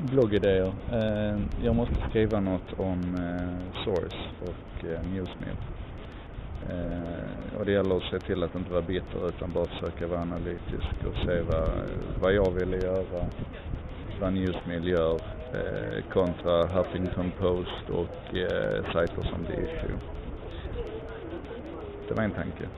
bloggidéer. Eh, jag måste skriva något om eh, Source och eh, Newsmill. Eh, och det gäller att se till att inte vara bitter utan bara försöka vara analytisk och se vad, vad jag ville göra, vad Newsmill gör eh, kontra Huffington Post och eh, sajter som The Issue. Det var en tanke.